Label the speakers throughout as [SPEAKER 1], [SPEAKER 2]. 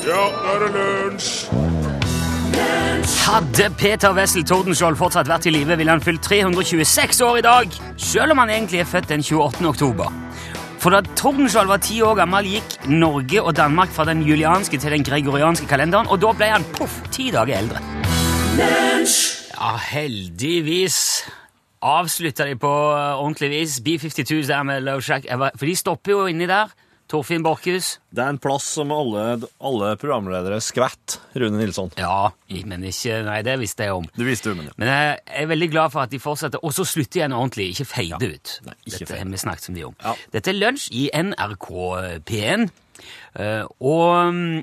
[SPEAKER 1] Ja, nå er det lunsj!
[SPEAKER 2] Hadde Peter Wessel Tordenskjold fortsatt vært i live, ville han fylt 326 år i dag, selv om han egentlig er født den 28. oktober. For da Tordenskjold var ti år gammel, gikk Norge og Danmark fra den julianske til den gregorianske kalenderen, og da ble han poff ti dager eldre. Ja, heldigvis avslutta de på eh, ordentlig vis. B-52 der med Love Shack. For de stopper jo inni der. Torfinn Borchhus.
[SPEAKER 3] Det er en plass som alle, alle programledere skvetter, Rune Nilsson.
[SPEAKER 2] Ja, men ikke Nei, det visste jeg om.
[SPEAKER 3] Det visste du, men ja.
[SPEAKER 2] Men jeg er veldig glad for at de fortsetter, og så slutter igjen ordentlig, ikke feide ut.
[SPEAKER 3] Nei, ikke
[SPEAKER 2] Dette har vi snakket så mye om.
[SPEAKER 3] Ja.
[SPEAKER 2] Dette er lunsj i NRK P1, eh, og mm,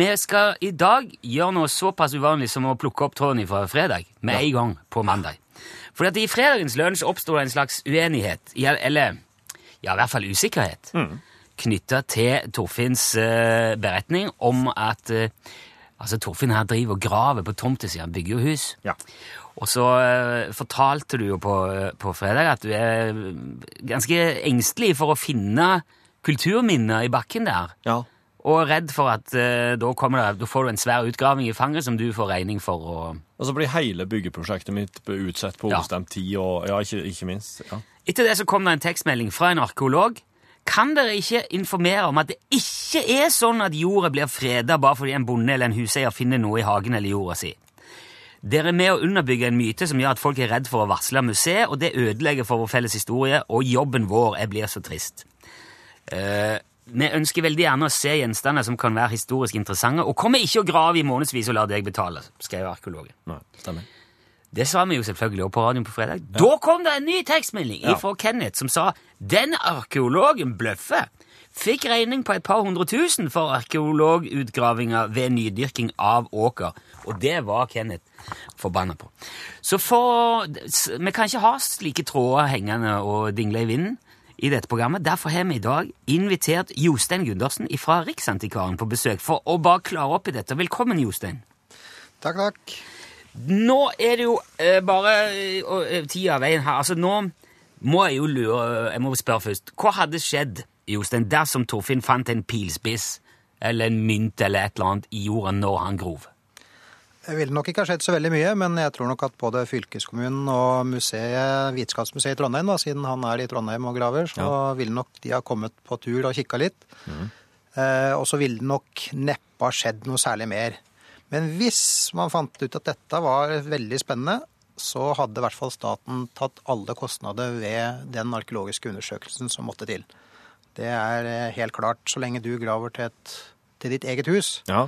[SPEAKER 2] vi skal i dag gjøre noe såpass uvanlig som å plukke opp tråden fra fredag med en gang på mandag. For at i fredagens lunsj oppsto det en slags uenighet, eller ja, i hvert fall usikkerhet, knytta til Torfinns eh, beretning om at eh, altså Torfinn her driver og graver på tomta si, han bygger jo hus.
[SPEAKER 3] Ja.
[SPEAKER 2] Og så eh, fortalte du jo på, på fredag at du er ganske engstelig for å finne kulturminner i bakken der.
[SPEAKER 3] Ja.
[SPEAKER 2] Og redd for at eh, da, kommer det, da får du en svær utgraving i fanget som du får regning for. Og...
[SPEAKER 3] Og så blir hele byggeprosjektet mitt utsatt på
[SPEAKER 2] Ja.
[SPEAKER 3] ombestemt tid, og ja, ikke, ikke minst. Ja.
[SPEAKER 2] Etter det så kom det en tekstmelding fra en arkeolog. Kan dere ikke informere om at det ikke er sånn at jorda blir freda bare fordi en bonde eller en huseier finner noe i hagen eller jorda si? Dere er med å underbygge en myte som gjør at folk er redd for å varsle museet, og det ødelegger for vår felles historie, og jobben vår er blir så trist. Eh, vi ønsker veldig gjerne å se gjenstander som kan være historisk interessante, og kommer ikke å grave i månedsvis og la deg betale, skrev arkeologen.
[SPEAKER 3] Nei, stemmer.
[SPEAKER 2] Det sa vi jo selvfølgelig også på radioen på fredag. Da kom det en ny tekstmelding
[SPEAKER 3] Ja.
[SPEAKER 2] fra Kenneth som sa den arkeologen bløffer. Fikk regning på et par hundre tusen for arkeologutgravinger ved nydyrking av åker. Og det var Kenneth forbanna på. Så for Vi kan ikke ha slike tråder hengende og dingle i vinden i dette programmet. Derfor har vi i dag invitert Jostein Gundersen fra Riksantikvaren på besøk for å bare klare opp i dette. Velkommen, Jostein.
[SPEAKER 4] Takk, takk.
[SPEAKER 2] Nå er det jo eh, bare eh, eh, tida av veien her. Altså, nå må jeg jo lure Jeg må spørre først. Hva hadde skjedd, Jostein, dersom Torfinn fant en pilspiss eller en mynt eller et eller annet i jorda når han grov?
[SPEAKER 4] Det ville nok ikke ha skjedd så veldig mye, men jeg tror nok at både fylkeskommunen og museet, Vitenskapsmuseet i Trondheim, da, siden han er i Trondheim og graver, så ville nok de ha kommet på tur og kikka litt. Eh, og så ville det nok neppe ha skjedd noe særlig mer. Men hvis man fant ut at dette var veldig spennende, så hadde i hvert fall staten tatt alle kostnader ved den arkeologiske undersøkelsen som måtte til. Det er eh, helt klart, så lenge du graver til, et, til ditt eget hus.
[SPEAKER 3] Ja.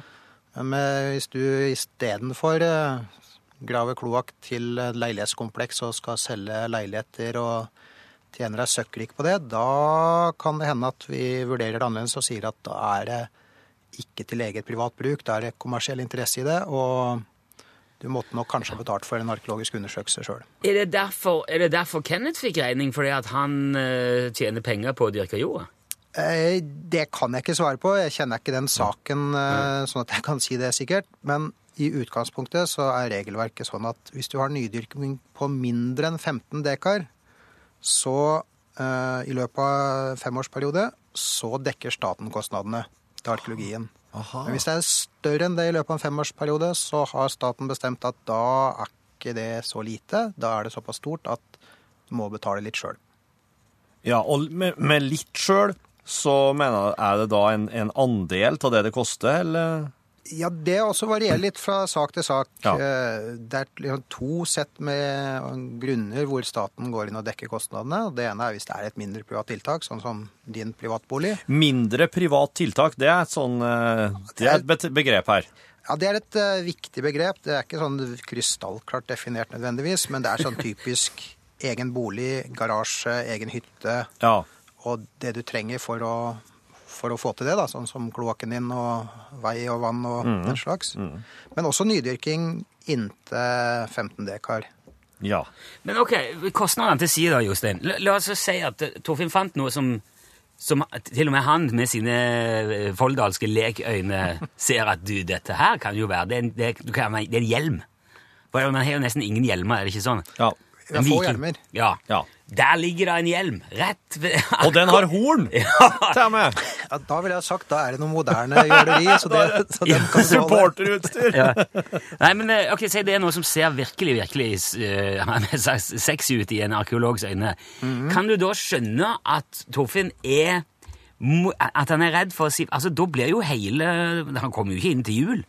[SPEAKER 4] Men eh, hvis du istedenfor uh, graver kloakk til leilighetskompleks og skal selge leiligheter og tjener deg søkkrik på det, da kan det hende at vi vurderer det annerledes og sier at da er det ikke til eget privat bruk, da er det kommersiell interesse i det, og du måtte nok kanskje ha betalt for en arkeologisk undersøkelse sjøl.
[SPEAKER 2] Er det er det derfor Kenneth fikk regning fordi at han uh, tjener penger på å dyrke jorda?
[SPEAKER 4] Eh, Det kan jeg ikke svare på. Jeg kjenner ikke den saken eh, sånn at jeg kan si det sikkert. Men i utgangspunktet så er regelverket sånn at hvis du har nydyrking på mindre enn 15 dekar, så uh, i løpet av femårsperiode så dekker staten kostnadene til arkeologien. Men hvis det er større enn det i løpet av en femårsperiode, så har staten bestemt at da er ikke det så lite. Da er det såpass stort at du må betale litt sjøl.
[SPEAKER 3] ja og med, med litt sjøl, så mener jeg, er det da en, en andel av det det koster, eller?
[SPEAKER 4] Ja, det også varierer litt fra sak til sak.
[SPEAKER 3] Ja.
[SPEAKER 4] Eh, Det er liksom to sett med grunner hvor staten går inn og dekker kostnadene. Det ene er hvis det er et mindre privat tiltak, sånn som din privatbolig.
[SPEAKER 3] Mindre privat tiltak, det er et sånn eh, Det er et begrep her.
[SPEAKER 4] Ja, Det er et eh, viktig begrep. Det er ikke sånn krystallklart definert nødvendigvis, men det er sånn typisk egen bolig, garasje, egen hytte
[SPEAKER 3] Ja.
[SPEAKER 4] og det du trenger for å, for å få til det, da, sånn som kloakken din og vei og vann og den slags. Men også nydyrking inntil 15 dekar.
[SPEAKER 3] Ja.
[SPEAKER 2] Men ok, kostnadene til side da, Jostein. La, la oss si at eh, Torfinn fant noe som, som til og med han med sine eh, folldalske lekøyne ser at du, dette her kan jo være Det er en, det, du kan, det er en hjelm. For man har jo nesten ingen hjelmer, er det ikke sånn?
[SPEAKER 3] ja.
[SPEAKER 2] En
[SPEAKER 4] få
[SPEAKER 2] viking.
[SPEAKER 4] hjelmer.
[SPEAKER 2] Ja.
[SPEAKER 3] Ja.
[SPEAKER 2] Der ligger det en hjelm, rett ved
[SPEAKER 3] Og den har horn! Ja. Ta med.
[SPEAKER 4] Ja, da ville jeg sagt da er det noe moderne jåleri, så, det, så den kan.
[SPEAKER 3] Supporterutstyr.
[SPEAKER 2] ja. Nei, men eh, ok, Si det er noe som ser virkelig virkelig uh, sexy ut i en arkeologs øyne. Kan du da skjønne at Torfinn er At han er redd for å si Altså, Da blir jo hele Han kommer jo ikke inn til jul.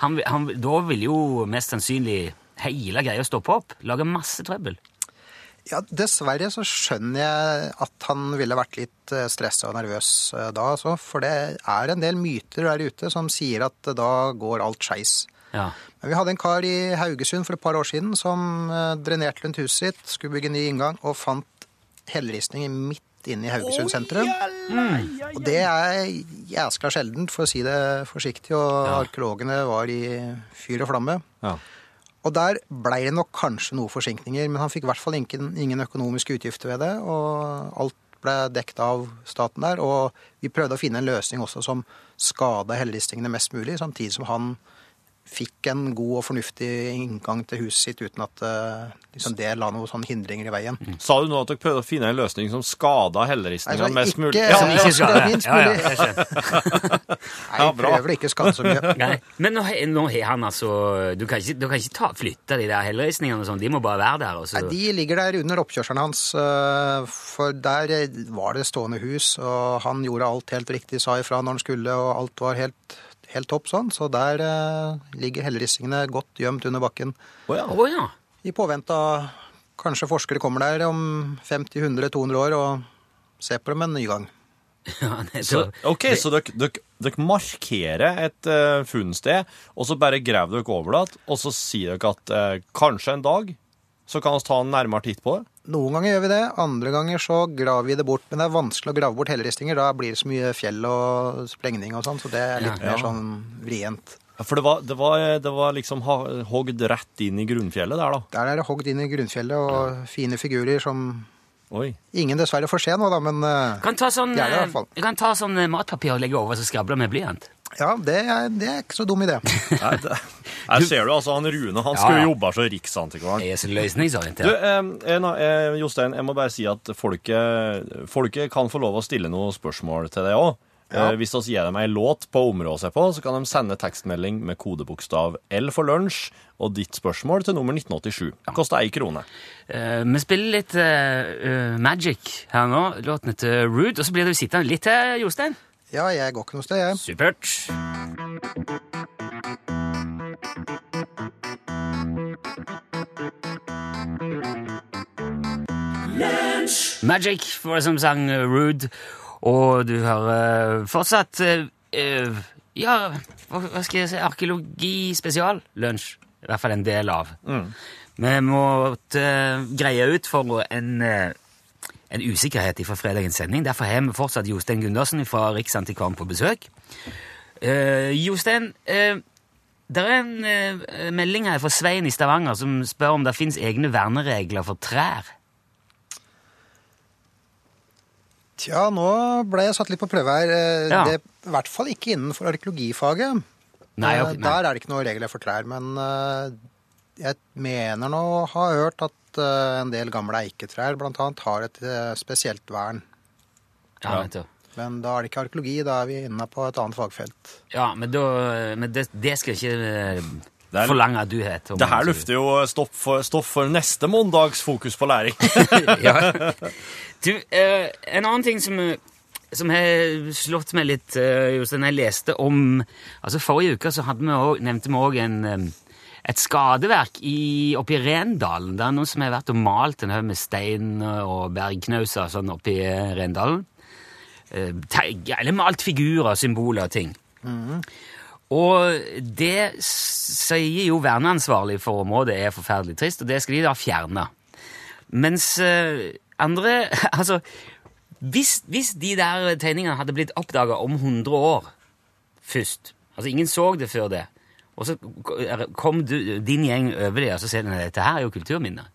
[SPEAKER 2] Han, han, da vil jo mest sannsynlig hele greia stoppe opp. Lage masse trøbbel.
[SPEAKER 4] Ja, dessverre så skjønner jeg at han ville vært litt stressa og nervøs eh, da, altså. For det er en del myter der ute som sier at eh, da går alt skeis.
[SPEAKER 2] Ja.
[SPEAKER 4] Men vi hadde en kar i Haugesund for et par år siden som eh, drenerte rundt huset sitt, skulle bygge ny inngang, og fant helleristning midt inne i Haugesund sentrum. Og det er jæskla sjeldent, for å si det forsiktig, og arkeologene var i fyr og flamme.
[SPEAKER 3] Ja.
[SPEAKER 4] Og der blei det nok kanskje noe forsinkninger, men han fikk i hvert fall ingen, ingen økonomiske utgifter ved det, og alt ble dekket av staten der. Og vi prøvde å finne en løsning også som skada helleristningene mest mulig, samtidig som han fikk en god og fornuftig inngang til huset sitt uten at eh, liksom det la noen sånne hindringer i veien.
[SPEAKER 3] Sa du nå at dere prøvde å finne en løsning som skada helleristningene
[SPEAKER 4] Altså,
[SPEAKER 3] mest mulig?
[SPEAKER 4] Ja,
[SPEAKER 2] Som ikke
[SPEAKER 4] det er
[SPEAKER 2] ja, ja, skjønner.
[SPEAKER 4] Nei,
[SPEAKER 3] Ja,
[SPEAKER 4] jeg prøver å ikke skade så mye.
[SPEAKER 2] Nei, Men nå, nå har han altså Du kan ikke, du kan ikke ta, flytte de der helleristningene og sånn. De må bare være der. Også.
[SPEAKER 4] Nei, De ligger der under oppkjørselen hans, eh, for der eh, var det stående hus, og han gjorde alt helt riktig, sa ifra når han skulle, og alt var helt, helt topp sånn. Så der eh, ligger helleristningene godt gjemt under bakken.
[SPEAKER 3] Oh ja.
[SPEAKER 2] Oh ja.
[SPEAKER 4] I påvente av kanskje forskere kommer der om 50-100-200 år og ser på dem en ny gang.
[SPEAKER 2] ja
[SPEAKER 3] Så,
[SPEAKER 2] nettopp.
[SPEAKER 3] ok, så dere, markerer et uh, funnsted, og så bare graver dere over det, og så sier dere at uh, kanskje en dag så kan vi ta en nærmere titt på det?
[SPEAKER 4] Noen ganger gjør vi det, andre ganger så graver vi det bort. Men det er vanskelig å grave bort helleristinger. Da blir det så mye fjell og sprengning og sånn, så det er litt
[SPEAKER 2] Ja.
[SPEAKER 4] mer sånn vrient.
[SPEAKER 3] Ja, For det var, det var, det var liksom hogd rett inn i grunnfjellet der, da.
[SPEAKER 4] Der er det hogd inn i grunnfjellet og fine figurer som
[SPEAKER 3] Oi.
[SPEAKER 4] ingen dessverre får se nå, da, men eh,
[SPEAKER 2] Kan ta sånn,
[SPEAKER 4] Det er det i
[SPEAKER 2] eh,
[SPEAKER 4] hvert fall.
[SPEAKER 2] Du kan ta sånn eh, matpapir og legge over så skravler med blyant.
[SPEAKER 4] ja, det er, det er ikke så dum idé.
[SPEAKER 3] Nei, det, her ser du altså, han Rune han
[SPEAKER 2] Ja,
[SPEAKER 3] skulle
[SPEAKER 2] ja.
[SPEAKER 3] jobba som riksantikvaren.
[SPEAKER 2] Er så
[SPEAKER 3] Du, eh, eh, eh, Jostein, jeg må bare si at folket, folket kan få lov å stille noen spørsmål til deg òg.
[SPEAKER 4] Ja.
[SPEAKER 3] Eh, hvis vi gir dem ei låt på å områ seg på, så kan de sende tekstmelding med kodebokstav L for lunsj og ditt spørsmål til nummer 1987. Koster ei krone.
[SPEAKER 2] Uh, vi spiller litt eh, Magic her nå, låten til Rude, og så blir du sittende litt til, Jostein.
[SPEAKER 4] Ja, jeg går ikke noe sted, jeg.
[SPEAKER 2] Supert. Magic var det som sang eh, Rude, og du hører fortsatt uh, eh, Ja, hva, skal jeg si Arkeologi spesial lunsj. I hvert fall en del av. Vi måtte uh, greie ut for en uh, en usikkerhet fra fredagens sending. Derfor har vi fortsatt Jostein Gundersen fra Riksantikvaren på besøk. Eh, Jostein, det er en eh, melding her fra Svein i Stavanger som spør om det fins egne verneregler for trær.
[SPEAKER 4] Tja, nå ble jeg satt litt på prøve her. Eh,
[SPEAKER 2] Ja.
[SPEAKER 4] Det er I hvert fall ikke innenfor arkeologifaget.
[SPEAKER 2] Nei, okay, nei.
[SPEAKER 4] Der er det ikke noen regler for trær, men eh, jeg mener nå å ha hørt at eh, en del gamle eiketrær annet har et eh, spesielt vern.
[SPEAKER 2] Ja,
[SPEAKER 3] Ja.
[SPEAKER 2] vet du.
[SPEAKER 4] Men da er det ikke arkeologi, da er vi inne på et annet fagfelt.
[SPEAKER 2] ja men, da, men det, det skal jeg ikke eh,
[SPEAKER 3] Det er-
[SPEAKER 2] forlange at du heter.
[SPEAKER 3] Det her lufter jo stoff for, stoff for neste mandags fokus på læring.
[SPEAKER 2] ja. Du, eh, en annen ting som, eh, som har slått meg litt, eh, Jostein, jeg leste om altså Forrige uke så hadde vi også, nevnte vi òg et skadeverk i, oppe i Rendalen. Det er noen som har vært og malt en haug med stein og bergknauser sånn oppe i eh, Rendalen. Eh, teg- eller malt figurer, symboler og ting. Og det sier jo verneansvarlig for området er forferdelig trist, og det skal de da fjerne. Mens eh, andre Altså, hvis, hvis de der tegningene hadde blitt oppdaga om 100 år først Altså, ingen så det før det. Og så kom du, din gjeng over det, og så ser de at dette her er jo kulturminner.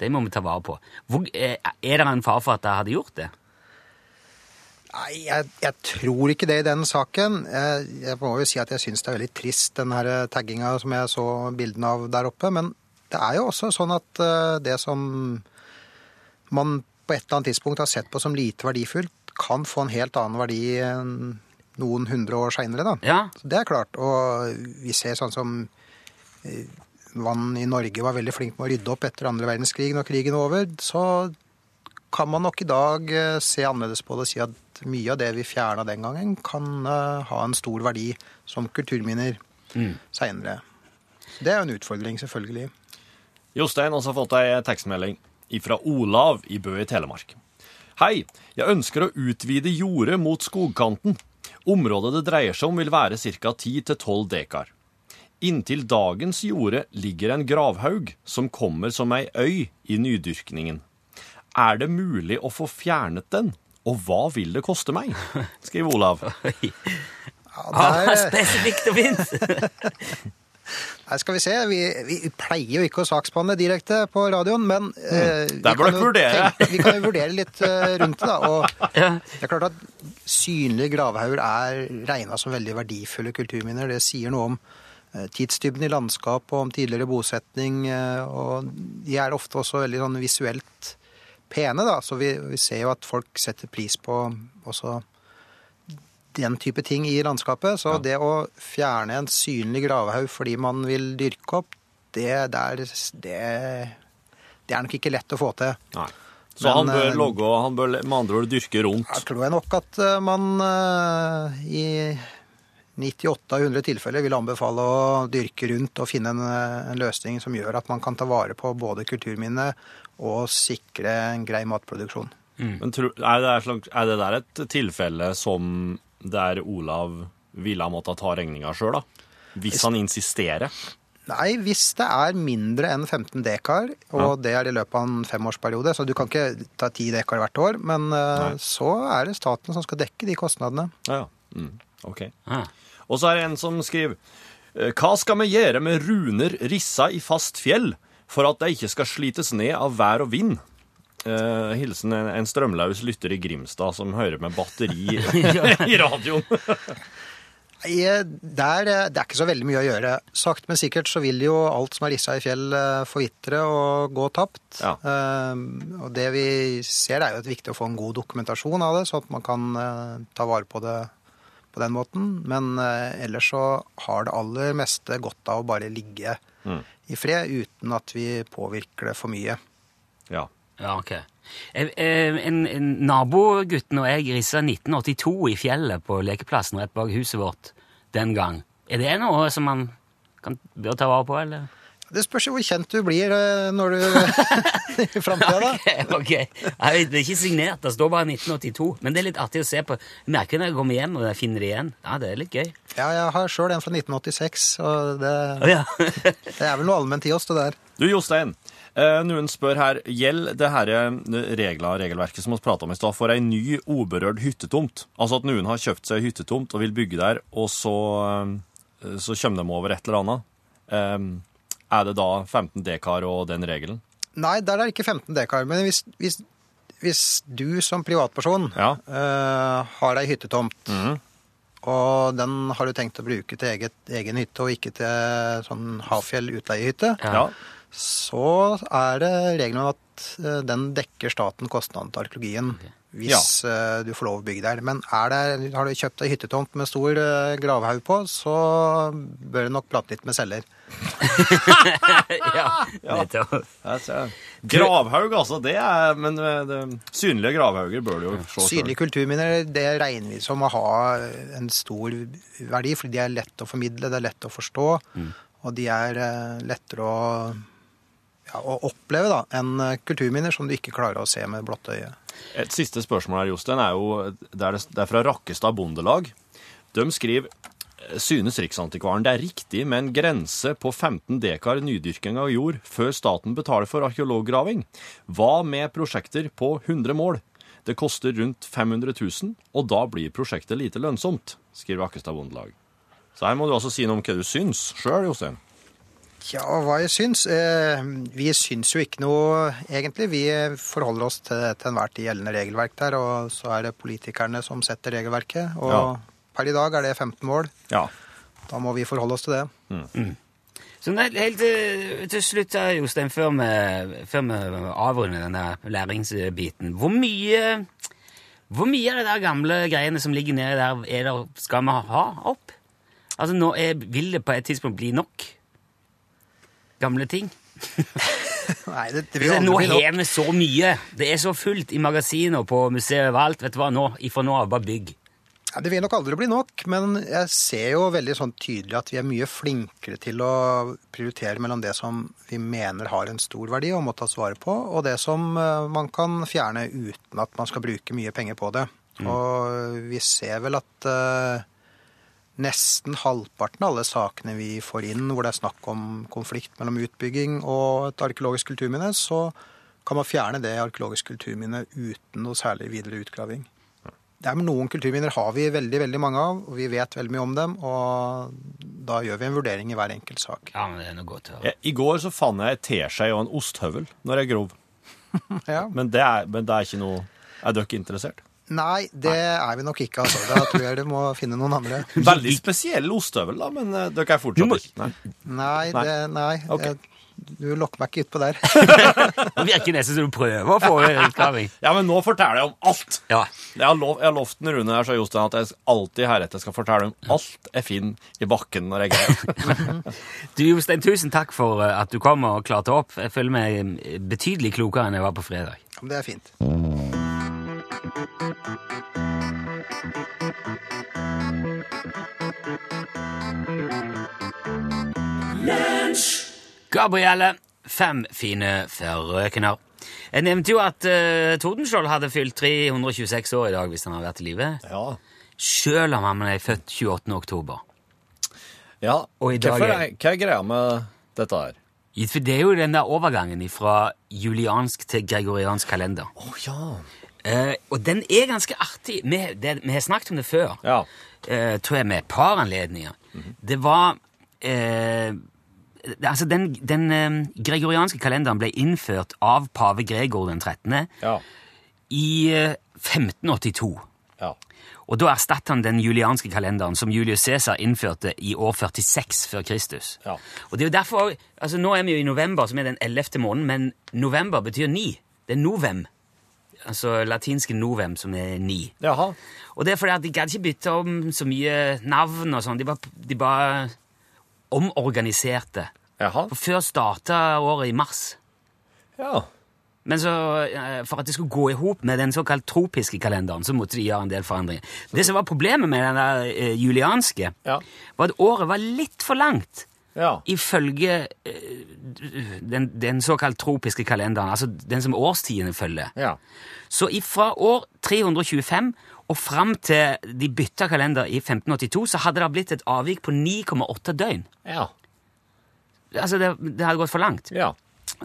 [SPEAKER 2] Det må vi ta vare på. Hvor, eh, er det en fare for at de hadde gjort det?
[SPEAKER 4] Nei, jeg, jeg tror ikke det i den saken. Jeg, jeg må jo si at jeg syns det er veldig trist, den her tagginga som jeg så bildene av der oppe. Men det er jo også sånn at eh, det som man på et eller annet tidspunkt har sett på som lite verdifullt, kan få en helt annen verdi noen hundre år seinere, da.
[SPEAKER 2] Ja.
[SPEAKER 4] Så det er klart. Og vi ser sånn som eh, man i Norge var veldig flink med å rydde opp etter andre verdenskrig når krigen var over, så kan man nok i dag eh, se annerledes på det og si at mye av det vi fjerna den gangen, kan eh, ha en stor verdi som kulturminner
[SPEAKER 2] Mm.
[SPEAKER 4] seinere. Det er jo en utfordring, selvfølgelig.
[SPEAKER 3] Jostein har fått ei tekstmelding fra Olav i Bø i Telemark. Hei, jeg ønsker å utvide jordet mot skogkanten. Området det dreier seg om vil være ca. 10-12 dekar. Inntil dagens jorde ligger en gravhaug som kommer som ei øy i nydyrkningen. Er det mulig å få fjernet den, og hva vil det koste meg? skriver Olav.
[SPEAKER 4] Ja,
[SPEAKER 2] spesifikt og fint!
[SPEAKER 4] Nei, skal vi se. Vi, vi pleier jo ikke å saksbehandle direkte på radioen, men eh, vi
[SPEAKER 3] Mm. Der bør
[SPEAKER 4] kan jo tenke- Vi kan jo vurdere litt eh, rundt det, da. Og
[SPEAKER 2] Ja.
[SPEAKER 4] det er klart at synlige gravhauger er regna som veldig verdifulle kulturminner. Det sier noe om eh, tidsdybden i landskap og om tidligere bosetning. eh, Og de er ofte også veldig sånn visuelt pene, da. Så vi, vi ser jo at folk setter pris på også den type ting i landskapet. Så det å fjerne en synlig gravhaug fordi man vil dyrke opp, det, der, det, det er nok ikke lett å få til.
[SPEAKER 3] Nei. Så
[SPEAKER 4] Men,
[SPEAKER 3] han bør logge og han bør med andre ord dyrke rundt.
[SPEAKER 4] Jeg tror jeg nok at eh, man eh, i 98 av 100 tilfeller vil anbefale å dyrke rundt og finne en, en løsning som gjør at man kan ta vare på både kulturminnet og sikre en grei matproduksjon.
[SPEAKER 3] Men tro, er, det, et slags- er det der et tilfelle som der Olav ville ha måttet ta regninga sjøl, da? Hvis han insisterer?
[SPEAKER 4] Nei, hvis det er mindre enn 15 dekar, og det er i løpet av en femårsperiode, så du kan ikke ta 10 dekar hvert år, men eh,
[SPEAKER 3] Nei.
[SPEAKER 4] så er det staten som skal dekke de kostnadene.
[SPEAKER 3] Ja, ja. Mm, ok.
[SPEAKER 2] Ah.
[SPEAKER 3] Og så er det en som skriver eh, Hva skal vi gjøre med runer rissa i fast fjell for at de ikke skal slites ned av vær og vind? Uh, hilsen en, en strømlaus lytter i Grimstad som hører med batteri i radioen.
[SPEAKER 4] Eh, Der, det er ikke så veldig mye å gjøre. Sakte, men sikkert så vil jo alt som er rissa i fjell forvitre og gå tapt.
[SPEAKER 3] Ja.
[SPEAKER 4] Uh, og det vi ser, det er jo viktig å få en god dokumentasjon av det, sånn at man kan uh, ta vare på det på den måten. Men eh, ellers så har det aller meste godt av å bare ligge
[SPEAKER 3] Mm.
[SPEAKER 4] i fred, uten at vi påvirker det for mye.
[SPEAKER 3] Ja.
[SPEAKER 2] Ja, ok. Eh, eh, En, en Nabogutten og jeg rissa 1982 i fjellet på lekeplassen rett bak huset vårt den gang. Er det noe som man kan, bør ta vare på, eller?
[SPEAKER 4] Det spørs jo hvor kjent du blir eh, når du i framtida, da.
[SPEAKER 2] ok, Nei, Det er ikke signert, det står bare 1982. Men det er litt artig å se på. Jeg merker når jeg kommer hjem og jeg finner det igjen. Ja, det er litt gøy.
[SPEAKER 4] Ja, jeg har sjøl en fra 1986, og det,
[SPEAKER 2] oh, ja.
[SPEAKER 4] det er vel noe allment i oss, det der.
[SPEAKER 3] Du, Jostein. Eh, noen spør her, gjelder det her eh, regler, regelverket som vi pratet om i stad, for ei ny uberørt hyttetomt? Altså at noen har kjøpt seg hyttetomt og vil bygge der, og så, så kommer de over et eller annet. Eh, er det da 15 dekar og den regelen?
[SPEAKER 4] Nei, der er det ikke 15 dekar. Men hvis, hvis, hvis du som privatperson
[SPEAKER 3] Ja.
[SPEAKER 4] uh, har ei hyttetomt,
[SPEAKER 3] Mhm.
[SPEAKER 4] og den har du tenkt å bruke til eget, egen hytte og ikke til sånn Hafjell utleiehytte,
[SPEAKER 3] Ja.
[SPEAKER 4] Så er det regelen om at eh, den dekker staten kostnaden til arkeologien. Hvis ja. du får lov å bygge der. Men er det, har du kjøpt ei hyttetomt med stor eh, gravhaug på, så bør du nok prate litt med selger.
[SPEAKER 2] ja, nettopp.
[SPEAKER 3] Ja. Gravhaug, altså. Det er Men eh, det, synlige gravhauger bør du jo se
[SPEAKER 4] Synlige kulturminner det regner vi som å ha en stor verdi, fordi de er lett å formidle, det er lett å forstå, og de er eh, lettere å, ja, å oppleve da, enn eh, kulturminner som du ikke klarer å se med blotte øye.
[SPEAKER 3] Et siste spørsmål her, Jostein, er jo det er, det er fra Rakkestad Bondelag. De skriver Synes Riksantikvaren det er riktig med en grense på 15 dekar nydyrking av jord før staten betaler for arkeologgraving? Hva med prosjekter på 100 mål? Det koster rundt 500 000, og da blir prosjektet lite lønnsomt, skriver Rakkestad Bondelag. Så her må du altså si noe om hva du syns sjøl, Jostein.
[SPEAKER 4] Ja, hva jeg syns? Eh, vi syns jo ikke noe, egentlig. Vi forholder oss til til enhver tid gjeldende regelverk der, og så er det politikerne som setter regelverket. Og
[SPEAKER 3] Ja.
[SPEAKER 4] per i dag er det 15 mål.
[SPEAKER 3] Ja.
[SPEAKER 4] Da må vi forholde oss til det.
[SPEAKER 2] Så helt til, til slutt, Jostein, før vi, før vi avrunder denne læringsbiten Hvor mye hvor mye av de der gamle greiene som ligger nede der, er der, skal vi ha opp? Altså, nå er, Vil det på et tidspunkt bli nok gamle ting?
[SPEAKER 4] Nei, det, det jo
[SPEAKER 2] Nå har vi så mye! Det er så fullt i magasiner på museet overalt. Vet du hva, nå, ifra nå av, bare bygg.
[SPEAKER 4] Ja, det vil nok aldri bli nok, men jeg ser jo veldig sånn tydelig at vi er mye flinkere til å prioritere mellom det som vi mener har en stor verdi og må tas vare på, og det som eh, man kan fjerne uten at man skal bruke mye penger på det. Og vi ser vel at eh, nesten halvparten av alle sakene vi får inn hvor det er snakk om konflikt mellom utbygging og et arkeologisk kulturminne, så kan man fjerne det arkeologiske kulturminnet uten noe særlig videre utgraving. Det er med Noen kulturminner har vi veldig veldig mange av, og vi vet veldig mye om dem. Og da gjør vi en vurdering i hver enkelt sak.
[SPEAKER 2] Ja, men det er noe godt å høre.
[SPEAKER 3] Jeg, I går så fant jeg en teskje og en osthøvel når jeg grov.
[SPEAKER 4] Ja.
[SPEAKER 3] Men det er, men det er ikke noe Er dere interessert?
[SPEAKER 4] Nei, det er vi nok ikke. altså. Da tror jeg du må finne noen andre.
[SPEAKER 3] Veldig spesiell ostehøvel, da, men eh, dere er
[SPEAKER 2] Du
[SPEAKER 3] fortsatt
[SPEAKER 2] må-
[SPEAKER 3] ikke Nei.
[SPEAKER 4] Nei, det, nei.
[SPEAKER 3] Okay.
[SPEAKER 4] Jeg, du lokker meg ikke utpå der.
[SPEAKER 2] Det virker nesten som du prøver å få utklaring.
[SPEAKER 3] Ja, men nå forteller jeg om alt!
[SPEAKER 2] Ja.
[SPEAKER 3] Jeg har, lov, jeg har lovt Rune her, så Jostein, at jeg alltid heretter skal fortelle om alt jeg finner i bakken når jeg greier.
[SPEAKER 2] Du, Jostein, tusen takk for eh, at du kom og klarte opp. Jeg føler meg eh, betydelig klokere enn jeg var på fredag.
[SPEAKER 4] Det er fint.
[SPEAKER 2] Gabrielle, fem fine frøkener. Jeg nevnte jo at uh, Tordenskjold hadde fylt 326 år i dag hvis han hadde vært i live.
[SPEAKER 3] Ja.
[SPEAKER 2] Sjøl om han er født 28. oktober.
[SPEAKER 3] ja. Hva er greia med dette her?
[SPEAKER 2] Det er jo den der overgangen fra juliansk til gregoriansk kalender.
[SPEAKER 3] Å ja.
[SPEAKER 2] Eh, og den er ganske artig. Vi, det, vi har snakket om det før,
[SPEAKER 3] Ja.
[SPEAKER 2] uh, tror jeg, med et par anledninger. Det var uh, Altså, den, den gregorianske kalenderen ble innført av pave Gregor den 13.
[SPEAKER 3] Ja.
[SPEAKER 2] i eh, 1582.
[SPEAKER 3] Ja.
[SPEAKER 2] Og da erstattet han den julianske kalenderen som Julius Cæsar innførte i år 46 før Kristus.
[SPEAKER 3] Ja.
[SPEAKER 2] Og det er jo derfor, altså Nå er vi jo i november, som er den 11. måneden, men november betyr ni. Det er novem. Altså latinske novem, som er ni.
[SPEAKER 3] Jaha.
[SPEAKER 2] Og det er fordi at de gadd ikke bytte om så mye navn og sånn. De bare, de bare omorganiserte.
[SPEAKER 3] Jaha.
[SPEAKER 2] For før starta året i mars.
[SPEAKER 3] Ja.
[SPEAKER 2] Men så, for at det skulle gå i hop med den såkalt tropiske kalenderen, så måtte de gjøre en del forandringer. Det som var problemet med den der eh, julianske,
[SPEAKER 3] Ja.
[SPEAKER 2] var at året var litt for langt.
[SPEAKER 3] Ja.
[SPEAKER 2] Ifølge eh, den, den såkalt tropiske kalenderen, altså den som årstidene følger.
[SPEAKER 3] Ja.
[SPEAKER 2] Så fra år 325 og fram til de bytta kalender i 1582, så hadde det blitt et avvik på 9,8 døgn.
[SPEAKER 3] Ja.
[SPEAKER 2] Altså, det, det hadde gått for langt.
[SPEAKER 3] Ja.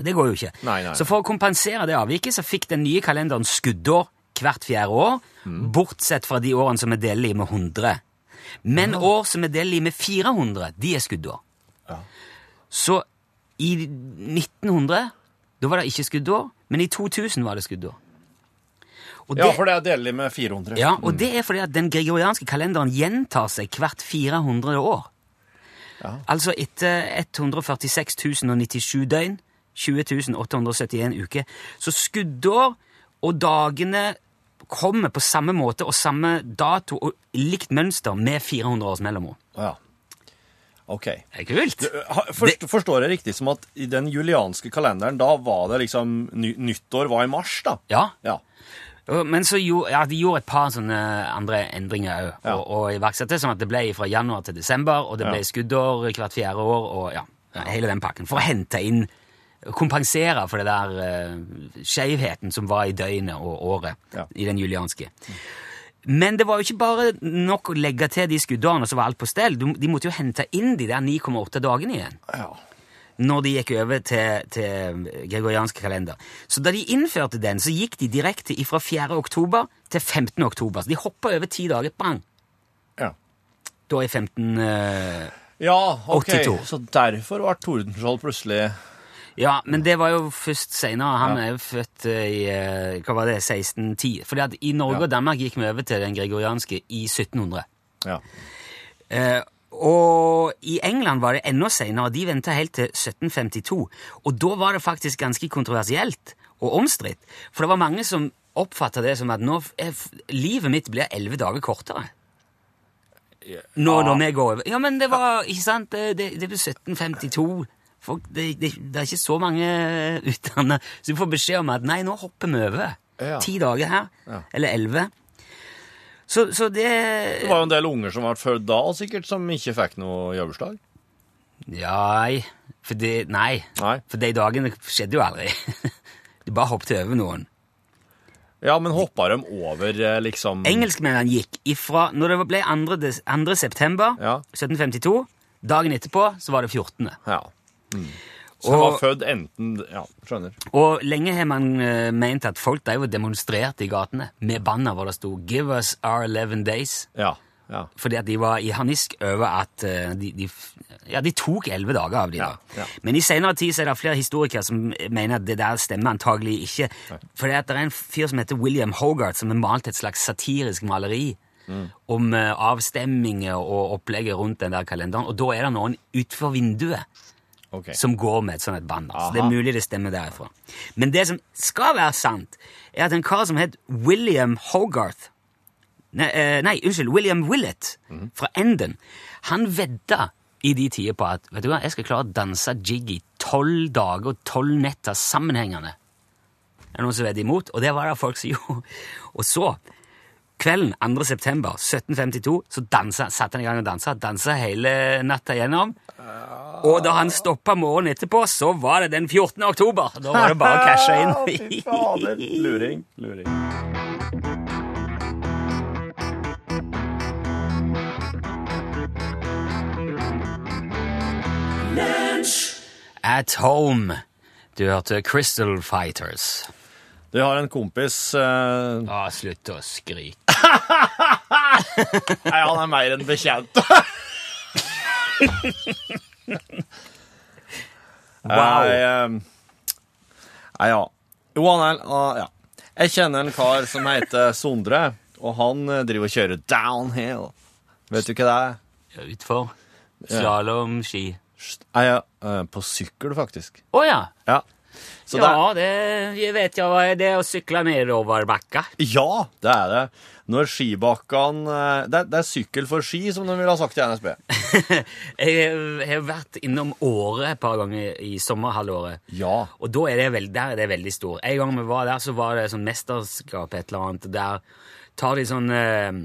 [SPEAKER 2] Det går jo ikke.
[SPEAKER 3] Nei, nei.
[SPEAKER 2] Så for å kompensere det avviket, så fikk den nye kalenderen skuddår hvert fjerde år,
[SPEAKER 3] Mm.
[SPEAKER 2] bortsett fra de årene som er delige med 100. Men år som er delige med 400, de er skuddår.
[SPEAKER 3] Ja.
[SPEAKER 2] Så i 1900, da var det ikke skuddår, men i 2000 var det skuddår. Og
[SPEAKER 3] ja,
[SPEAKER 2] det,
[SPEAKER 3] for det er delelig med 400.
[SPEAKER 2] ja, og det er fordi at den gregorianske kalenderen gjentar seg hvert 400 år.
[SPEAKER 3] Ja.
[SPEAKER 2] Altså etter 146 097 døgn, 20 871 uker. Så skuddår og dagene kommer på samme måte og samme dato og likt mønster med 400 års mellomrom.
[SPEAKER 3] Ja. Ok.
[SPEAKER 2] Det er kult!
[SPEAKER 3] Forst, Forstår jeg riktig som at i den julianske kalenderen, da var det liksom ny, Nyttår var i mars, da?
[SPEAKER 2] Ja,
[SPEAKER 3] Ja.
[SPEAKER 2] Men så gjorde, ja, de gjorde et par sånne andre endringer òg, og, og iverksatte, sånn at det ble fra januar til desember, og det ble skuddår hvert fjerde år, og ja, hele den pakken. For å hente inn Kompensere for det der uh, skjevheten som var i døgnet og året i den julianske. Men det var jo ikke bare nok å legge til de skuddårene, så var alt på stell. De måtte jo hente inn de der 9,8 dagene igjen
[SPEAKER 3] ja.
[SPEAKER 2] når de gikk over til, til gregoriansk kalender. Så da de innførte den, så gikk de direkte fra 4. oktober til 15. oktober. Så de hoppa over ti dager, bang!
[SPEAKER 3] Ja.
[SPEAKER 2] Da i 15... Uh,
[SPEAKER 3] Ja, ok.
[SPEAKER 2] 82.
[SPEAKER 3] Så derfor var Tordenskjold plutselig
[SPEAKER 2] ja, men det var jo først seinere. Han er jo født eh, i eh, hva var det, 1610. Fordi at i Norge og Danmark gikk vi over til den gregorianske i 1700.
[SPEAKER 3] Ja.
[SPEAKER 2] Eh, Og i England var det enda senere. De venta helt til 1752. Og da var det faktisk ganske kontroversielt og omstridt. For det var mange som oppfatta det som at nå er livet mitt blir elleve dager kortere. Nå når vi går over. Ja, men det var ikke sant, det, det, det ble 1752. Folk, det, det, det er ikke så mange utdanna, så du får beskjed om at nei, nå hopper vi over.
[SPEAKER 3] Ja.
[SPEAKER 2] Ti dager her,
[SPEAKER 3] Ja.
[SPEAKER 2] eller elleve. Så, så det
[SPEAKER 3] Det var jo en del unger som ble født da, sikkert, som ikke fikk noe jobbursdag.
[SPEAKER 2] Nei, for det, nei,
[SPEAKER 3] Nei.
[SPEAKER 2] for de dagene skjedde jo aldri. De bare hoppet over noen.
[SPEAKER 3] Ja, men hoppa de over eh, liksom
[SPEAKER 2] Engelskmennene gikk ifra Når det ble 2. 2. september
[SPEAKER 3] Ja.
[SPEAKER 2] 1752, dagen etterpå så var det 14.
[SPEAKER 3] Ja. Mm. Så han var født enten Ja, skjønner.
[SPEAKER 2] Og lenge har man uh, ment at folk drev og demonstrerte i gatene med banner hvor det sto 'Give us our 11 days'.
[SPEAKER 3] Ja. ja.
[SPEAKER 2] Fordi at de var i harnisk over at eh, de, de, ja, de tok elleve dager av de
[SPEAKER 3] Ja,
[SPEAKER 2] da.
[SPEAKER 3] ja.
[SPEAKER 2] Men i senere tid så er det flere historikere som mener at det der stemmer antagelig ikke. Nei. Fordi at det er en fyr som heter William Hogarth, som har malt et slags satirisk maleri
[SPEAKER 3] Mm.
[SPEAKER 2] om eh, avstemminger og opplegget rundt den der kalenderen. Og da er det noen utenfor vinduet
[SPEAKER 3] Ok.
[SPEAKER 2] som går med et sånt et band. Så Det er mulig det stemmer derifra. Men det som skal være sant, er at en kar som het William Hogarth Nei, eh, nei unnskyld, William Willett fra Enden. han vedda i de tider på at vet du hva, jeg skal klare å danse jig i tolv dager og tolv netter sammenhengende. Det er noen som vedder imot, og det var det folk som gjorde. Og så, kvelden 2. september 1752, så dansa, satte han i gang og dansa. Dansa hele natta gjennom. Og da han stoppa morgenen etterpå, så var det den 14. oktober. Da var det bare å cashe inn.
[SPEAKER 3] Fy fader. Luring. Luring.
[SPEAKER 2] At Home. Du hørte Crystal Fighters.
[SPEAKER 3] Du har en kompis eh,
[SPEAKER 2] Å, slutt å skrike.
[SPEAKER 3] Nei, han er mer enn bekjent.
[SPEAKER 2] Wow.
[SPEAKER 3] Nei, eh, ja. Jo, han er uh, Ja. Jeg kjenner en kar som heter Sondre, og han eh, driver og kjører downhill. Vet du hva det er?
[SPEAKER 2] Ja, Utfor. Slalåmski.
[SPEAKER 3] Nei, ja, eh, på sykkel, faktisk.
[SPEAKER 2] Å ja.
[SPEAKER 3] Ja. Så det
[SPEAKER 2] ja, det, jeg vet jeg hva det er å sykle nedover bakka.
[SPEAKER 3] ja, det er det. Når skibakkene eh, det, det er sykkel for ski, som de ville ha sagt i NSB.
[SPEAKER 2] Jeg har vært innom Åre et par ganger i sommerhalvåret.
[SPEAKER 3] Ja.
[SPEAKER 2] Og da er det veld, der er det veldig stor. En gang vi var der, så var det sånn mesterskap et eller annet. Der tar de sånn eh,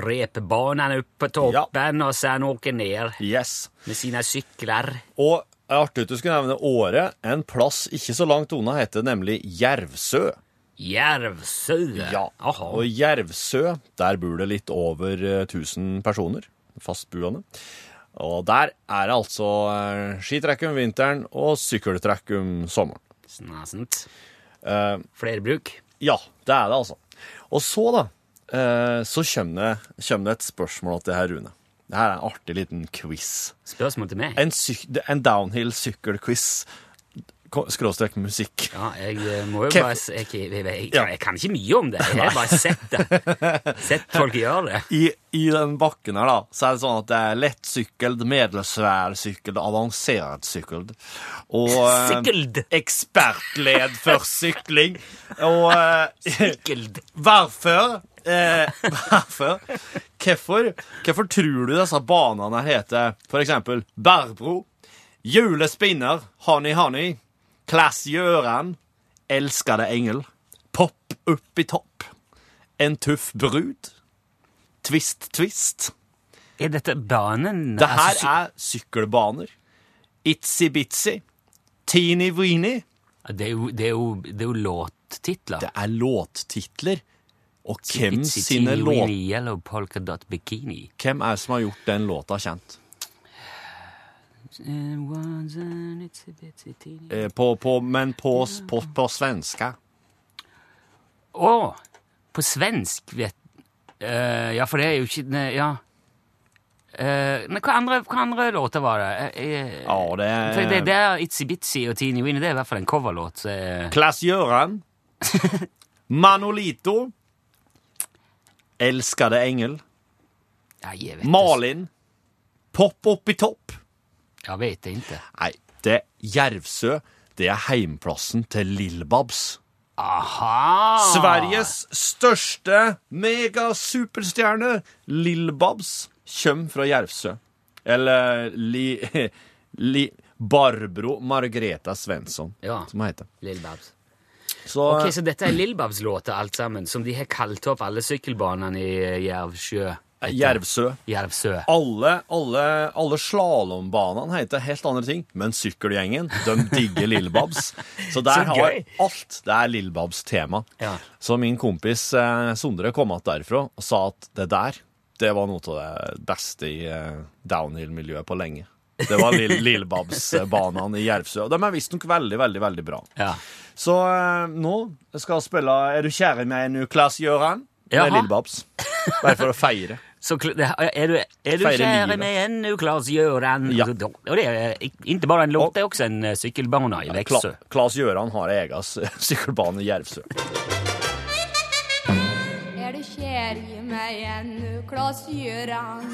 [SPEAKER 2] repbanene opp på toppen, og så er noen ned
[SPEAKER 3] Yes.
[SPEAKER 2] med sine sykler.
[SPEAKER 3] Og det artig at du skulle nevne Åre. En plass ikke så langt unna heter nemlig Jervsø.
[SPEAKER 2] Jervsø.
[SPEAKER 3] Ja,
[SPEAKER 2] Aha.
[SPEAKER 3] og Jervsø, der bor det litt over eh, 1000 personer, fastboende. Og der er det altså eh, skitrekk om vinteren og sykkeltrekk om sommeren.
[SPEAKER 2] Snasent.
[SPEAKER 3] Uh,
[SPEAKER 2] Flerbruk.
[SPEAKER 3] ja, det er det altså. Og så da, uh, så kommer det, kommer det et spørsmål til her, Rune. Dette er en artig liten quiz.
[SPEAKER 2] Spørsmål til meg?
[SPEAKER 3] En, en downhill sykkelquiz, skråstrek musikk.
[SPEAKER 2] Ja, jeg eh, må jo
[SPEAKER 3] Kev-
[SPEAKER 2] bare jeg, jeg, jeg, jeg, kan ikke mye om det. Jeg har bare sett det. Sett folk gjøre det.
[SPEAKER 3] I, I den bakken her, da, så er det sånn at det er lettsykkeld, middelsvær sykkeld, avansert sykkeld. Og eh,
[SPEAKER 2] Sykkeld.
[SPEAKER 3] ekspertled for sykling. Og eh,
[SPEAKER 2] Sykkeld.
[SPEAKER 3] hvorfor eh, Hvorfor? Hvorfor, hvorfor tror du disse banene heter eksempel Bærbro, Julespinner, Honey Honey, Klass Gjøran, Elskede engel, Pop opp i topp, En tuff brud, Twist Twist.
[SPEAKER 2] Er dette banen?
[SPEAKER 3] Det her
[SPEAKER 2] Altså,
[SPEAKER 3] er sykkelbaner. Itsy Bitsy, Teeny Weeny.
[SPEAKER 2] det, er jo, det, er jo, det er jo låttitler.
[SPEAKER 3] Det er låttitler. Og hvem sine
[SPEAKER 2] teeny
[SPEAKER 3] låt...
[SPEAKER 2] weeny Yellow polka dot bikini.
[SPEAKER 3] Hvem er det som har gjort den låta kjent?
[SPEAKER 2] Eh,
[SPEAKER 3] på, på, men på, på, på svenska.
[SPEAKER 2] Å! på svensk, vet uh, Ja, for det er jo ikke ne, Ja. Uh, men hva andre, hva andre låter var det? Eh,
[SPEAKER 3] Ja, det
[SPEAKER 2] for det,
[SPEAKER 3] er
[SPEAKER 2] det er Itsy Bitsy og Teeny Winnie. Det er i hvert fall en coverlåt. er-
[SPEAKER 3] Klass Göran. Manolito. Elskade engel.
[SPEAKER 2] Ja, det.
[SPEAKER 3] Malin. Pop i topp.
[SPEAKER 2] Jeg vet ikke.
[SPEAKER 3] Nei, det Jervsø, det er heimplassen til Lillbabs.
[SPEAKER 2] Aha!
[SPEAKER 3] Sveriges største megasuperstjerne, Lillbabs, kommer fra Jervsø. Eller li, li, Barbro Margreta Svensson,
[SPEAKER 2] Ja.
[SPEAKER 3] som hun heter.
[SPEAKER 2] Lill-Babs.
[SPEAKER 3] Så,
[SPEAKER 2] Ok, Så dette er Lillbabs låter, alt sammen, som de har kalt opp alle sykkelbanene i Jervsjø?
[SPEAKER 3] Jervsø.
[SPEAKER 2] Jervsø.
[SPEAKER 3] Alle, alle, alle slalåmbanene heter helt andre ting, men sykkelgjengen de digger Lill-Babs. Så der
[SPEAKER 2] Så
[SPEAKER 3] har alt det er Lill-Babs-tema.
[SPEAKER 2] Ja.
[SPEAKER 3] Så min kompis eh, Sondre kom att derfra og sa at det der, det var noe av det beste i eh, downhill-miljøet på lenge. Det var Lill- Lill-Babs-banene i Jervsø. Og de er visstnok veldig, veldig, veldig bra.
[SPEAKER 2] Ja.
[SPEAKER 3] Så eh, nå skal jeg spille Er du kjære med en nå, Klas-Gøran? Det er Lillebabs. Bare for å feire.
[SPEAKER 2] Så kl- det- er du, er du
[SPEAKER 3] Feire
[SPEAKER 2] kär i
[SPEAKER 3] livet.
[SPEAKER 2] mig ännu, Klas-Göran?
[SPEAKER 3] Ja.
[SPEAKER 2] Og det er ikke bare en låt, det er også en eh, cykelbana i Veksø
[SPEAKER 3] Kla Klas-Gøran har egen sykkelbane i Jervsø.
[SPEAKER 1] Er du kär med en ännu, Klas-Göran?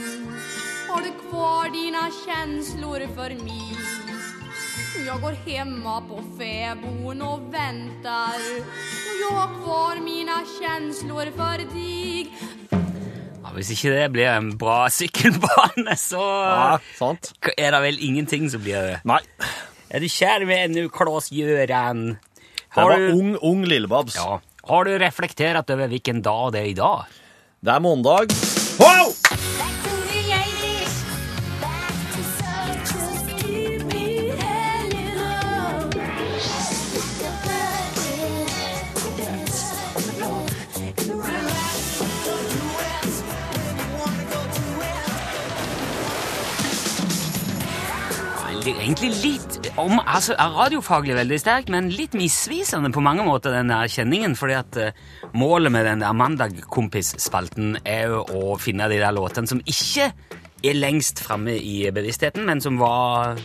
[SPEAKER 1] Har du kvar dina känslor för mig? Jag går hemma på fäbon och väntar och jag har kvar mina känslor för dig
[SPEAKER 2] Ja, hvis ikke det blir en bra sykkelbane, så
[SPEAKER 3] Ja, sant?
[SPEAKER 2] er det vel ingenting som blir det.
[SPEAKER 3] Nei.
[SPEAKER 2] Er du kjær med ännu, Klas-Göran?
[SPEAKER 3] Det var
[SPEAKER 2] du,
[SPEAKER 3] ung, ung Lillebabs.
[SPEAKER 2] ja, har du reflektert over hvilken dag det
[SPEAKER 3] er
[SPEAKER 1] i dag?
[SPEAKER 2] Det er mandag. Wow! Om, altså, er radiofaglig veldig sterk, men litt misvisende på mange måter, den der kjenningen. fordi at uh, målet med den der Mandag-kompis-spalten er jo å finne de der låtene som ikke er lengst framme i bevisstheten, men som var,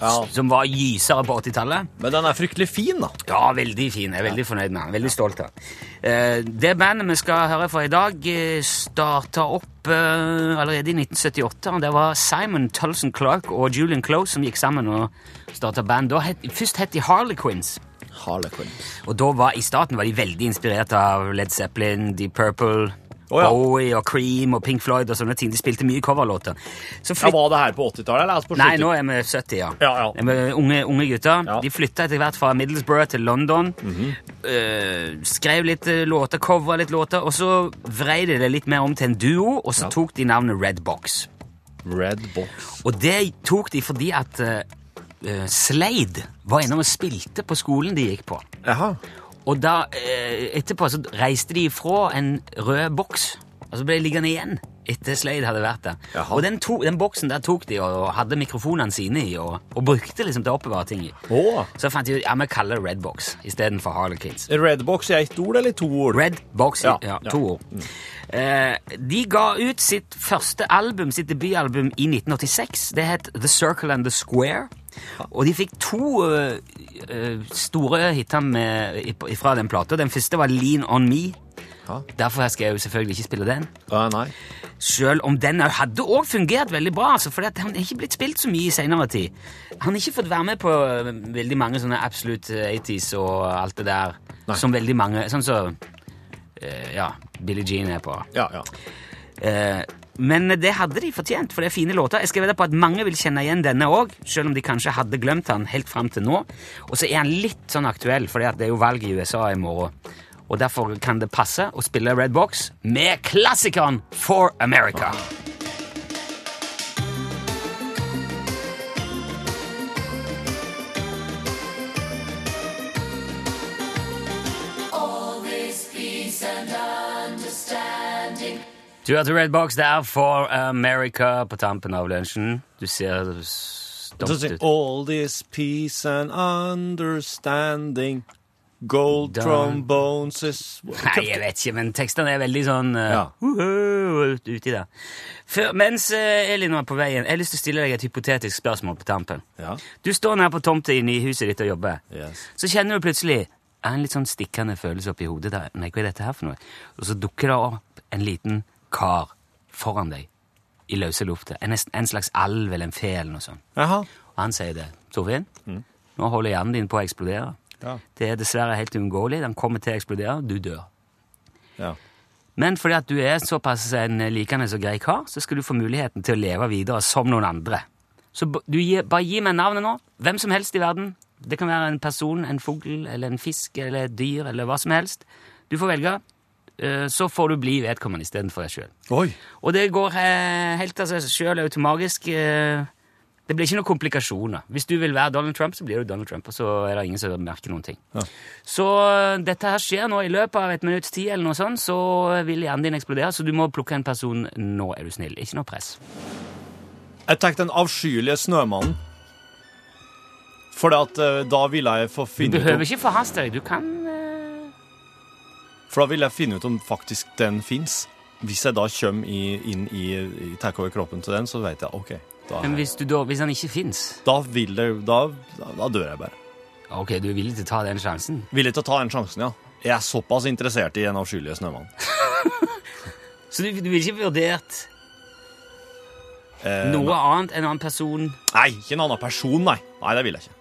[SPEAKER 3] Ja.
[SPEAKER 2] som var gysere på 80-tallet.
[SPEAKER 3] Men den er fryktelig fin, da.
[SPEAKER 2] Ja, veldig fin. Jeg er veldig fornøyd med den. Veldig stolt av den. Eh, Det bandet vi skal høre fra i dag, starta opp eh, allerede i 1978. Det var Simon Tulson Clark og Julian Close som gikk sammen og starta band. Het, først het de Harlequins.
[SPEAKER 3] Harlequins.
[SPEAKER 2] Og var, i starten var de veldig inspirert av Led Zeppelin, Deep Purple,
[SPEAKER 3] Å, ja.
[SPEAKER 2] Bowie og Cream og Pink Floyd og sånne ting. De spilte mye coverlåter. Så
[SPEAKER 3] Ja, Var det her på 80-tallet, altså
[SPEAKER 2] Nei, nå er vi 70, ja.
[SPEAKER 3] Ja, ja.
[SPEAKER 2] Vi er unge, unge gutter. De flytta etter hvert fra Middlesbrough til London. eh, skrev litt eh, låter, covra litt låter, og så vrei de det litt mer om til en duo, og så tok de navnet Red Box.
[SPEAKER 3] Red Box.
[SPEAKER 2] Og det tok de fordi at eh, eh, Slade var innom og spilte på skolen de gikk på.
[SPEAKER 3] Jaha.
[SPEAKER 2] Og da, eh, etterpå så reiste de ifra en rød boks, og så ble de liggende igjen etter Slade hadde vært der.
[SPEAKER 3] Jaha.
[SPEAKER 2] Og den, to, den boksen der tok de og hadde mikrofonene sine i, og, og brukte liksom til å oppbevare ting i.
[SPEAKER 3] Oh.
[SPEAKER 2] Så fant de ut, ja, vi kaller det Red Box istedenfor Harlequins.
[SPEAKER 3] Red Box i ett ord eller to ord?
[SPEAKER 2] Red Box, ja,
[SPEAKER 3] Ja,
[SPEAKER 2] to
[SPEAKER 3] ja.
[SPEAKER 2] ord. Eh, de ga ut sitt første album, sitt debutalbum, i 1986. Det het The Circle and the Square. Og de fikk to eh, eh, store hiter fra den plata. Den første var Lean On Me.
[SPEAKER 3] Ja.
[SPEAKER 2] Derfor skal jeg jo selvfølgelig ikke spille den.
[SPEAKER 3] Ah, nei.
[SPEAKER 2] Selv om den hadde også fungert veldig bra, altså, for han er ikke blitt spilt så mye i senere tid. Han har ikke fått være med på øh, veldig mange sånne Absolute 80s og alt det der,
[SPEAKER 3] Nei.
[SPEAKER 2] som veldig mange, sånn som øh, ja, Billie Jean er på.
[SPEAKER 3] Ja, ja.
[SPEAKER 2] Eh, men det hadde de fortjent, for det er fine låter. Jeg skal vedde på at mange vil kjenne igjen denne òg, selv om de kanskje hadde glemt han helt fram til nå. Og så er han litt sånn aktuell, for det er jo valg i USA i morgen. Og derfor kan det passe å spille Red Box med klassikeren For America. Du hørte Red Box der For America på tampen av lunsjen. Du ser stolt ut.
[SPEAKER 3] All this peace and understanding Gold
[SPEAKER 2] Da-
[SPEAKER 3] trombones is
[SPEAKER 2] Nei, jeg vet ikke, men tekstene er veldig sånn uh,
[SPEAKER 3] Ja.
[SPEAKER 2] ut, uti der. Før, mens uh, Elin var på veien, jeg har lyst til å stille deg et hypotetisk spørsmål på tampen.
[SPEAKER 3] Ja.
[SPEAKER 2] Du står nede på tomta i nyhuset ditt og jobber.
[SPEAKER 3] Yes.
[SPEAKER 2] Så kjenner du plutselig en litt sånn stikkende følelse oppi hodet. der. Nei, hva er dette her for noe? Og så dukker det opp en liten kar foran deg. i løse lufta. En, en slags alv eller en fe eller noe sånt.
[SPEAKER 3] Aha.
[SPEAKER 2] Og han sier det. Torfinn, nå holder hjernen din på å eksplodere.
[SPEAKER 3] Ja.
[SPEAKER 2] Det er dessverre helt uunngåelig. Den kommer til å eksplodere. Du dør.
[SPEAKER 3] Ja.
[SPEAKER 2] Men fordi at du er såpass en likende og grei kar, så skal du få muligheten til å leve videre som noen andre. Så du gir, bare gi meg navnet nå. Hvem som helst i verden. Det kan være en person, en fugl eller en fisk eller et dyr eller hva som helst. Du får velge. Eh, Så får du bli vedkommende istedenfor deg sjøl. Og det går eh, helt av seg sjøl automagisk. eh, Det blir ikke noen komplikasjoner. Hvis du vil være Donald Trump, så blir du Donald Trump, og så er det ingen som merker noen ting.
[SPEAKER 3] Ja.
[SPEAKER 2] Så dette her skjer nå i løpet av et minutts tid, eller noe sånt, så vil hjernen din eksplodere, så du må plukke en person nå, er du snill. Ikke noe press.
[SPEAKER 3] Jeg tenkte den avskyelige snømannen. For da ville jeg få
[SPEAKER 2] Du
[SPEAKER 3] finne ut
[SPEAKER 2] behøver ikke forhaste deg. Du kan
[SPEAKER 3] For da vil jeg finne ut om faktisk den fins. Hvis jeg da kommer i, inn i, i tar over kroppen til den, så vet jeg OK. Da,
[SPEAKER 2] Men hvis, du da, hvis han ikke fins
[SPEAKER 3] da da, da, da dør jeg bare.
[SPEAKER 2] Ok, du er villig til å ta den sjansen?
[SPEAKER 3] Villig til å ta den sjansen, ja. Jeg er såpass interessert i en avskyelige snømann.
[SPEAKER 2] Så du, du vil ikke vurdert
[SPEAKER 3] Eh,
[SPEAKER 2] noe annet enn en annen person?
[SPEAKER 3] Nei, ikke en annen person, nei. Nei, det vil jeg ikke.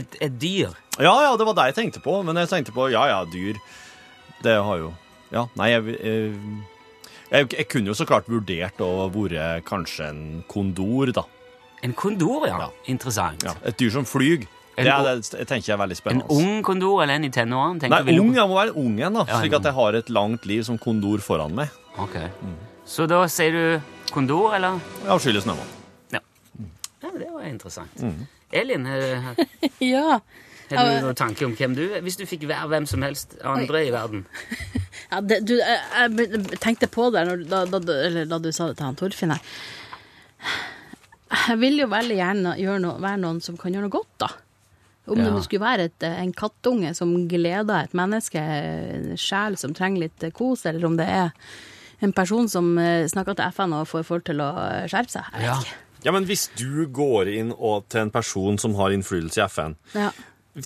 [SPEAKER 2] Et, et dyr?
[SPEAKER 3] Ja, ja, det var det jeg tenkte på, men jeg tenkte på ja, ja, dyr. Det har jo Ja, nei, jeg, jeg, jeg, jeg kunne jo så klart vurdert å være kanskje en kondor, da.
[SPEAKER 2] En kondor, ja.
[SPEAKER 3] Ja.
[SPEAKER 2] Interessant.
[SPEAKER 3] Ja, et dyr som flyr. Det, er, det tenker jeg er veldig spennende.
[SPEAKER 2] En ung kondor eller en i tenårene?
[SPEAKER 3] Nei, ung. Jeg må være ung igjen, da,
[SPEAKER 2] Ja,
[SPEAKER 3] slik at jeg har et langt liv som kondor foran meg.
[SPEAKER 2] Ok. Så da sier du kondor, eller?
[SPEAKER 3] Avskyelig snømann.
[SPEAKER 2] Ja. det var interessant.
[SPEAKER 3] Mm.
[SPEAKER 2] Elin, har
[SPEAKER 5] Ja.
[SPEAKER 2] har du noen tanke om hvem du er? Hvis du fikk være hvem som helst andre i verden?
[SPEAKER 5] ja det, du, jeg, jeg tenkte på det når, da, da, eller da du sa det til han Torfinn her. Jeg vil jo veldig gjerne gjøre noe, være noen som kan gjøre noe godt, da. Om det
[SPEAKER 2] Ja.
[SPEAKER 5] nå skulle være et, en kattunge som gleder et menneske, en sjel som trenger litt kos, eller om det er en person som eh, snakker til FN og får folk til å skjerpe seg. Jeg vet
[SPEAKER 2] Ja.
[SPEAKER 5] ikke.
[SPEAKER 3] Ja, men hvis du går inn og, til en person som har innflytelse i FN,
[SPEAKER 5] Ja.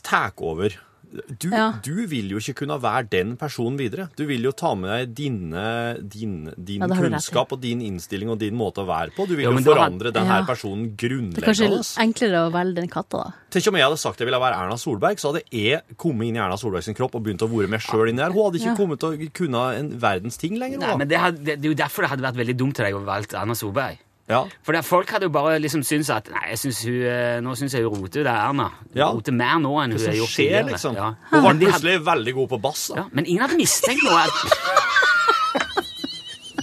[SPEAKER 3] tar over du,
[SPEAKER 5] Ja.
[SPEAKER 3] du vil jo ikke kunne være den personen videre. Du vil jo ta med deg dine, din, din
[SPEAKER 5] Ja,
[SPEAKER 3] kunnskap og din innstilling og din måte å være på. Du vil
[SPEAKER 2] Ja,
[SPEAKER 3] jo
[SPEAKER 2] forandre har-
[SPEAKER 3] forandre den her
[SPEAKER 5] Ja.
[SPEAKER 3] personen
[SPEAKER 5] Det er kanskje enklere å velge den katta, da.
[SPEAKER 3] Tenk om jeg hadde sagt jeg ville være Erna Solberg, så hadde jeg kommet inn i Erna Solberg sin kropp og begynt å være meg sjøl inni der. Hun hadde ikke
[SPEAKER 5] Ja.
[SPEAKER 3] kommet til å kunne en verdens ting lenger.
[SPEAKER 2] Nei, men det, hadde, det, det er jo derfor det hadde vært veldig dumt til deg å velge Erna Solberg.
[SPEAKER 3] Ja.
[SPEAKER 2] For det, folk hadde jo bare liksom syntes at Nei, jeg synes hun, eh, nå syns jeg hun roter, det er Erna. Hun
[SPEAKER 3] Ja.
[SPEAKER 2] roter mer nå enn hun
[SPEAKER 3] Hva
[SPEAKER 2] har
[SPEAKER 3] som
[SPEAKER 2] gjort
[SPEAKER 3] skjer,
[SPEAKER 2] tidligere.
[SPEAKER 3] liksom?
[SPEAKER 2] Ja.
[SPEAKER 3] Hun
[SPEAKER 2] Men,
[SPEAKER 3] ble
[SPEAKER 2] de hadde,
[SPEAKER 3] plutselig veldig god på bass. da.
[SPEAKER 2] ja, men ingen hadde mistenkt noe.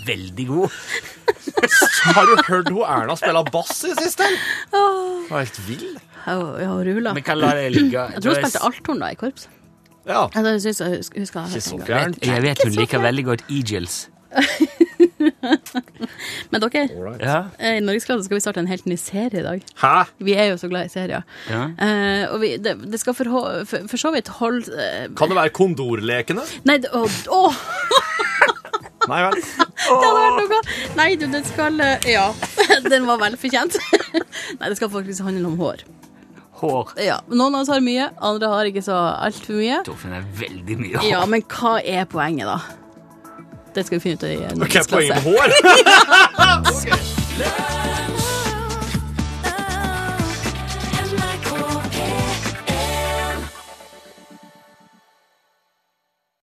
[SPEAKER 2] Veldig god.
[SPEAKER 3] Har du hørt hun Erna spille bass i siste? Hun er helt vill.
[SPEAKER 5] Ja, ja, Rula.
[SPEAKER 2] Vi kan la det ligge.
[SPEAKER 5] Jeg tror hun spilte althorn da i korps.
[SPEAKER 3] Ja.
[SPEAKER 5] Jeg synes jeg husker, husker
[SPEAKER 3] Ikke så
[SPEAKER 5] en
[SPEAKER 3] fjernt.
[SPEAKER 2] Jeg vet hun liker veldig godt Eagles.
[SPEAKER 5] Men dere,
[SPEAKER 3] Alright.
[SPEAKER 2] Ja.
[SPEAKER 5] eh, i Norgesklasse skal vi starte en helt ny serie i dag.
[SPEAKER 3] Hæ?
[SPEAKER 5] Vi er jo så glad i serier.
[SPEAKER 2] Ja.
[SPEAKER 5] Eh, og vi, det, det skal for, for, for så vidt holde eh,
[SPEAKER 3] Kan det være Kondorlekene?
[SPEAKER 5] Nei, det, å, å,
[SPEAKER 3] Nei vel.
[SPEAKER 5] det hadde vært noe! Nei, du, det skal eh, Ja. Den var vel fortjent. Nei, det skal faktisk handle om hår.
[SPEAKER 2] Hår.
[SPEAKER 5] Ja, Noen av oss har mye, andre har ikke så altfor mye.
[SPEAKER 2] Torfinn er veldig mye hår.
[SPEAKER 5] Ja, men hva er poenget, da? Det skal vi finne ut i
[SPEAKER 3] Hva er poenget
[SPEAKER 5] Norgesklasse.
[SPEAKER 3] med hår?